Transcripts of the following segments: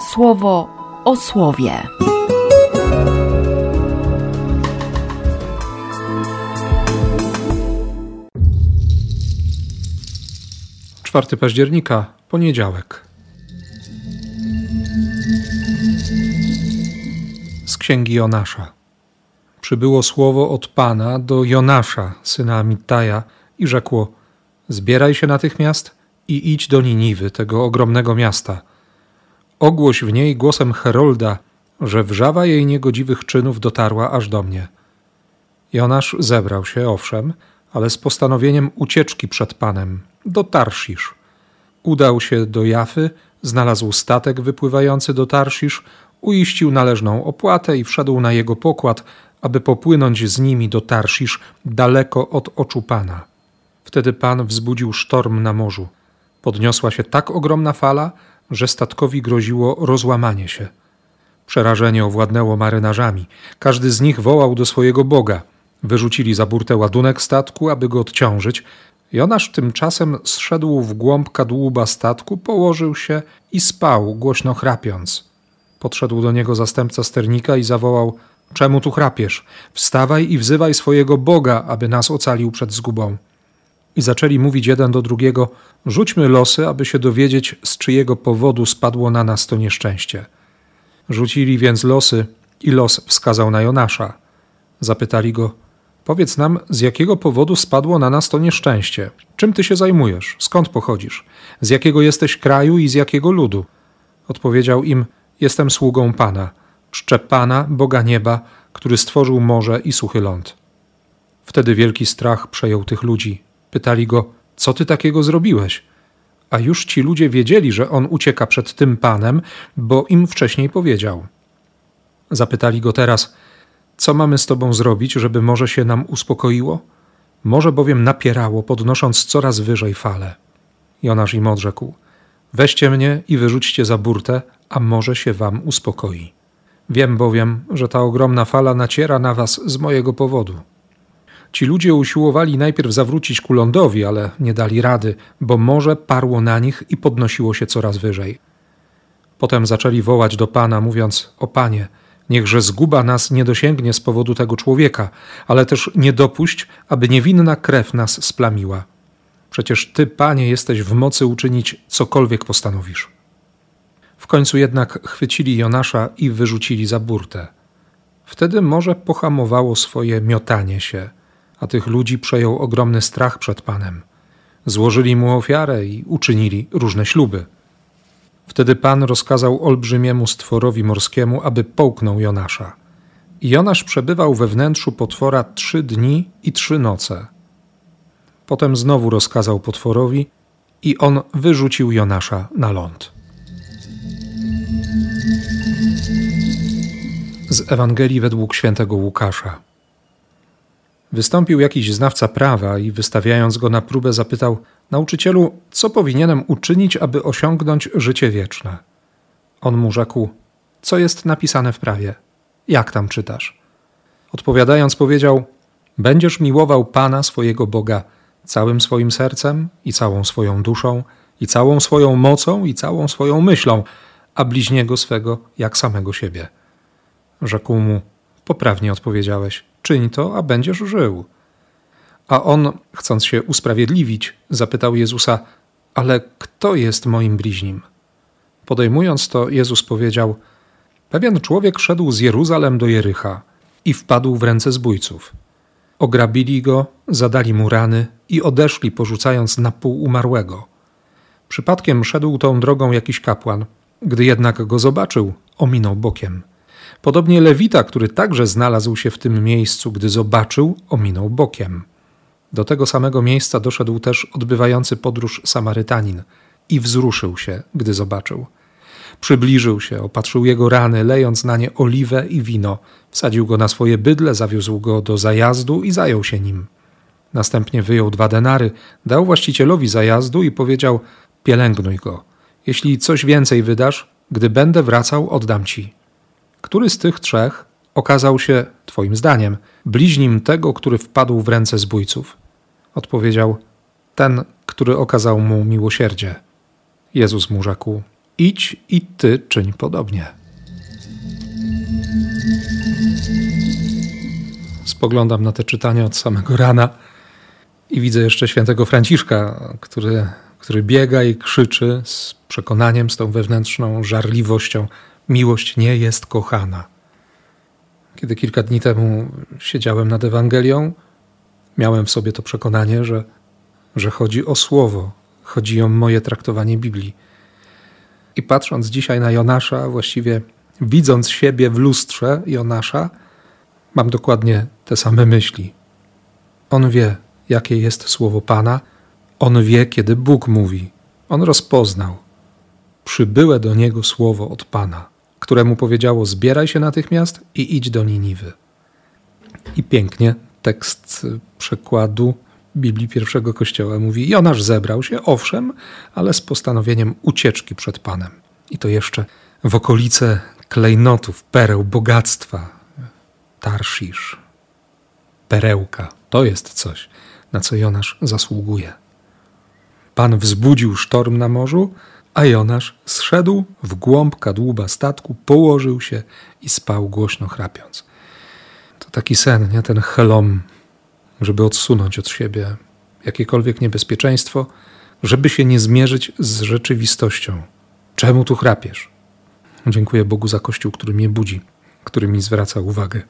słowo o słowie. 4 października, poniedziałek. Z księgi Jonasza. Przybyło słowo od Pana do Jonasza, syna Amittaja, i rzekło: Zbieraj się natychmiast i idź do Niniwy, tego ogromnego miasta. Ogłoś w niej głosem Herolda, że wrzawa jej niegodziwych czynów dotarła aż do mnie. Jonasz zebrał się, owszem, ale z postanowieniem ucieczki przed Panem, do Tarszisz. Udał się do Jafy, znalazł statek wypływający do Tarszisz, uiścił należną opłatę i wszedł na jego pokład, aby popłynąć z nimi do Tarszisz, daleko od oczu Pana. Wtedy Pan wzbudził sztorm na morzu. Podniosła się tak ogromna fala, że statkowi groziło rozłamanie się. Przerażenie owładnęło marynarzami. Każdy z nich wołał do swojego Boga. Wyrzucili za burtę ładunek statku, aby go odciążyć. Jonasz tymczasem zszedł w głąb kadłuba statku, położył się i spał, głośno chrapiąc. Podszedł do niego zastępca sternika i zawołał: Czemu tu chrapiesz? Wstawaj i wzywaj swojego Boga, aby nas ocalił przed zgubą. I zaczęli mówić jeden do drugiego: Rzućmy losy, aby się dowiedzieć, z czyjego powodu spadło na nas to nieszczęście. Rzucili więc losy i los wskazał na Jonasza. Zapytali go: Powiedz nam, z jakiego powodu spadło na nas to nieszczęście? Czym ty się zajmujesz? Skąd pochodzisz? Z jakiego jesteś kraju i z jakiego ludu? Odpowiedział im: Jestem sługą Pana, czczę Pana, Boga nieba, który stworzył morze i suchy ląd. Wtedy wielki strach przejął tych ludzi. Pytali go: Co ty takiego zrobiłeś? A już ci ludzie wiedzieli, że on ucieka przed tym panem, bo im wcześniej powiedział. Zapytali go teraz: Co mamy z tobą zrobić, żeby morze się nam uspokoiło? Morze bowiem napierało, podnosząc coraz wyżej fale. Jonasz im odrzekł: Weźcie mnie i wyrzućcie za burtę, a morze się wam uspokoi. Wiem bowiem, że ta ogromna fala naciera na was z mojego powodu. Ci ludzie usiłowali najpierw zawrócić ku lądowi, ale nie dali rady, bo morze parło na nich i podnosiło się coraz wyżej. Potem zaczęli wołać do Pana, mówiąc: O Panie, niechże zguba nas nie dosięgnie z powodu tego człowieka, ale też nie dopuść, aby niewinna krew nas splamiła. Przecież Ty, Panie, jesteś w mocy uczynić cokolwiek postanowisz. W końcu jednak chwycili Jonasza i wyrzucili za burtę. Wtedy morze pohamowało swoje miotanie się – a tych ludzi przejął ogromny strach przed Panem. Złożyli mu ofiarę i uczynili różne śluby. Wtedy Pan rozkazał olbrzymiemu stworowi morskiemu, aby połknął Jonasza. Jonasz przebywał we wnętrzu potwora trzy dni i trzy noce. Potem znowu rozkazał potworowi, i on wyrzucił Jonasza na ląd. Z Ewangelii według świętego Łukasza. Wystąpił jakiś znawca prawa i wystawiając go na próbę zapytał: Nauczycielu, co powinienem uczynić, aby osiągnąć życie wieczne? On mu rzekł: Co jest napisane w prawie? Jak tam czytasz? Odpowiadając, powiedział: Będziesz miłował Pana swojego Boga całym swoim sercem i całą swoją duszą, i całą swoją mocą i całą swoją myślą, a bliźniego swego jak samego siebie. Rzekł mu: Poprawnie odpowiedziałeś czyń to, a będziesz żył. A on, chcąc się usprawiedliwić, zapytał Jezusa: Ale kto jest moim bliźnim? Podejmując to, Jezus powiedział: Pewien człowiek szedł z Jeruzalem do Jericha i wpadł w ręce zbójców. Ograbili go, zadali mu rany i odeszli, porzucając na pół umarłego. Przypadkiem szedł tą drogą jakiś kapłan. Gdy jednak go zobaczył, ominął bokiem. Podobnie Lewita, który także znalazł się w tym miejscu, gdy zobaczył, ominął bokiem. Do tego samego miejsca doszedł też odbywający podróż Samarytanin i wzruszył się, gdy zobaczył. Przybliżył się, opatrzył jego rany, lejąc na nie oliwę i wino, wsadził go na swoje bydle, zawiózł go do zajazdu i zajął się nim. Następnie wyjął dwa denary, dał właścicielowi zajazdu i powiedział: Pielęgnuj go. Jeśli coś więcej wydasz, gdy będę wracał, oddam ci. Który z tych trzech okazał się, Twoim zdaniem, bliźnim tego, który wpadł w ręce zbójców? Odpowiedział: Ten, który okazał mu miłosierdzie. Jezus mu rzekł: idź i ty czyń podobnie. Spoglądam na te czytania od samego rana i widzę jeszcze świętego Franciszka, który, który biega i krzyczy z przekonaniem, z tą wewnętrzną żarliwością: Miłość nie jest kochana. Kiedy kilka dni temu siedziałem nad Ewangelią, miałem w sobie to przekonanie, że, że chodzi o słowo, chodzi o moje traktowanie Biblii. I patrząc dzisiaj na Jonasza, właściwie widząc siebie w lustrze Jonasza, mam dokładnie te same myśli. On wie, jakie jest słowo Pana, on wie, kiedy Bóg mówi. On rozpoznał. Przybyłe do niego słowo od Pana, któremu powiedziało: Zbieraj się natychmiast i idź do Niniwy. I pięknie tekst przekładu Biblii pierwszego kościoła mówi: Jonasz zebrał się, owszem, ale z postanowieniem ucieczki przed Panem. I to jeszcze w okolice klejnotów, pereł, bogactwa. Tarszisz, perełka to jest coś, na co Jonasz zasługuje. Pan wzbudził sztorm na morzu, a Jonasz zszedł w głąb kadłuba statku, położył się i spał głośno chrapiąc. To taki sen, nie ten helom, żeby odsunąć od siebie jakiekolwiek niebezpieczeństwo, żeby się nie zmierzyć z rzeczywistością. Czemu tu chrapiesz? Dziękuję Bogu za Kościół, który mnie budzi, który mi zwraca uwagę,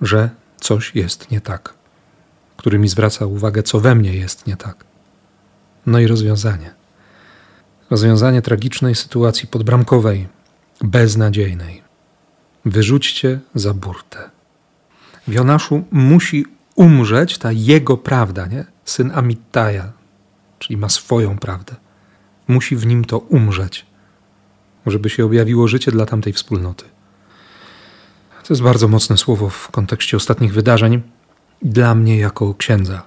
że coś jest nie tak, który mi zwraca uwagę, co we mnie jest nie tak. No i rozwiązanie. Rozwiązanie tragicznej sytuacji podbramkowej, beznadziejnej. Wyrzućcie za burtę. W Jonaszu musi umrzeć ta jego prawda, nie? Syn Amittaja, czyli ma swoją prawdę. Musi w nim to umrzeć, żeby się objawiło życie dla tamtej wspólnoty. To jest bardzo mocne słowo w kontekście ostatnich wydarzeń. Dla mnie, jako księdza,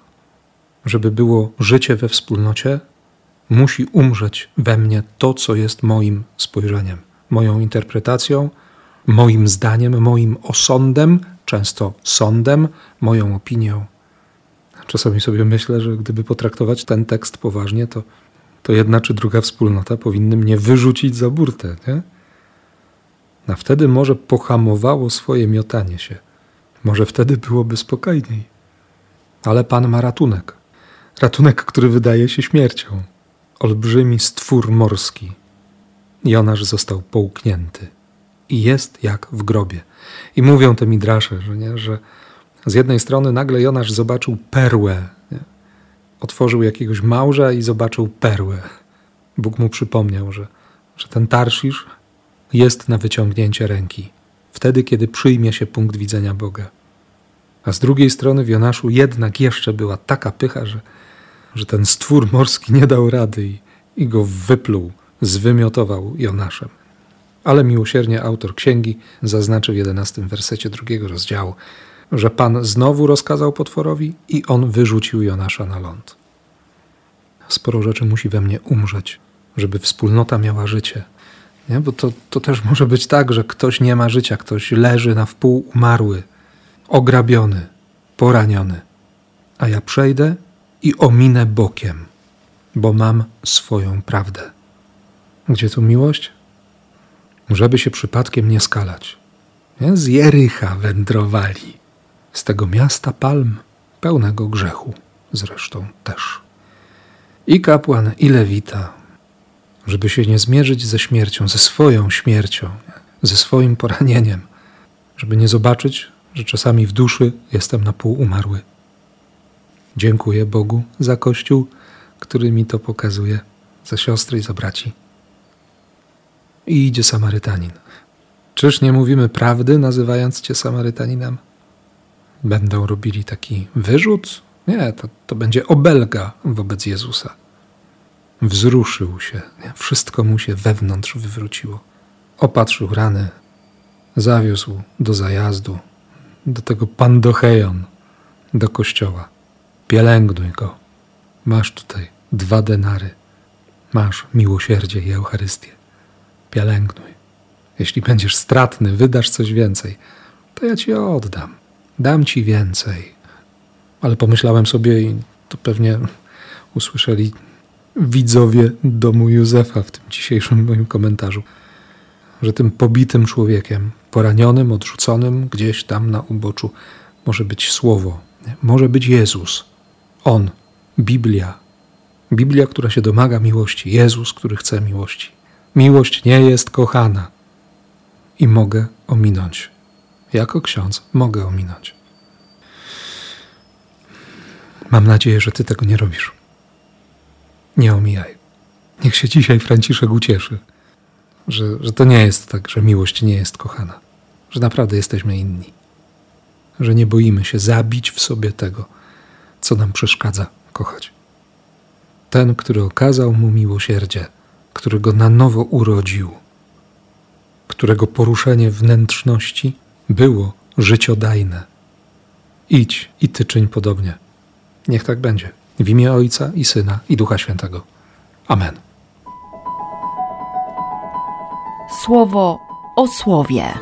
żeby było życie we wspólnocie, musi umrzeć we mnie to, co jest moim spojrzeniem, moją interpretacją, moim zdaniem, moim osądem, często sądem, moją opinią. Czasami sobie myślę, że gdyby potraktować ten tekst poważnie, to, to jedna czy druga wspólnota powinny mnie wyrzucić za burtę. Nie? A wtedy może pohamowało swoje miotanie się. Może wtedy byłoby spokojniej. Ale Pan ma ratunek. Ratunek, który wydaje się śmiercią. Olbrzymi stwór morski. Jonasz został połknięty i jest jak w grobie. I mówią te midrasze, że, nie, że z jednej strony nagle Jonasz zobaczył perłę. Nie? Otworzył jakiegoś małża i zobaczył perłę. Bóg mu przypomniał, że, że ten Tarszisz jest na wyciągnięcie ręki, wtedy kiedy przyjmie się punkt widzenia Boga. A z drugiej strony w Jonaszu jednak jeszcze była taka pycha, że, że ten stwór morski nie dał rady i, i go wypluł, zwymiotował Jonaszem. Ale miłosiernie autor księgi zaznaczy w jedenastym wersecie drugiego rozdziału, że Pan znowu rozkazał potworowi i on wyrzucił Jonasza na ląd. Sporo rzeczy musi we mnie umrzeć, żeby wspólnota miała życie. Nie? Bo to, to też może być tak, że ktoś nie ma życia, ktoś leży na wpół umarły, ograbiony, poraniony. A ja przejdę i ominę bokiem, bo mam swoją prawdę. Gdzie tu miłość? żeby się przypadkiem nie skalać. Z Jericha wędrowali, z tego miasta palm, pełnego grzechu zresztą też. I kapłan, i lewita, żeby się nie zmierzyć ze śmiercią, ze swoją śmiercią, ze swoim poranieniem, żeby nie zobaczyć, że czasami w duszy jestem na pół umarły. Dziękuję Bogu za Kościół, który mi to pokazuje, za siostry i za braci i idzie Samarytanin. Czyż nie mówimy prawdy, nazywając cię Samarytaninem? Będą robili taki wyrzut? Nie, to, to będzie obelga wobec Jezusa. Wzruszył się, nie? wszystko mu się wewnątrz wywróciło. Opatrzył rany, zawiózł do zajazdu, do tego Pandochejon, do kościoła. Pielęgnuj go. Masz tutaj dwa denary. Masz miłosierdzie i Eucharystię pielęgnuj. Jeśli będziesz stratny, wydasz coś więcej, to ja ci oddam. Dam ci więcej. Ale pomyślałem sobie, i to pewnie usłyszeli widzowie domu Józefa w tym dzisiejszym moim komentarzu, że tym pobitym człowiekiem, poranionym, odrzuconym gdzieś tam na uboczu, może być słowo, może być Jezus. On, Biblia. Biblia, która się domaga miłości, Jezus, który chce miłości. Miłość nie jest kochana i mogę ominąć. Jako ksiądz mogę ominąć. Mam nadzieję, że Ty tego nie robisz. Nie omijaj. Niech się dzisiaj Franciszek ucieszy, że, że to nie jest tak, że miłość nie jest kochana, że naprawdę jesteśmy inni, że nie boimy się zabić w sobie tego, co nam przeszkadza kochać. Ten, który okazał mu miłosierdzie, który go na nowo urodził, którego poruszenie wnętrzności było życiodajne. Idź i ty czyń podobnie. Niech tak będzie. W imię Ojca i Syna i Ducha Świętego. Amen. Słowo o słowie.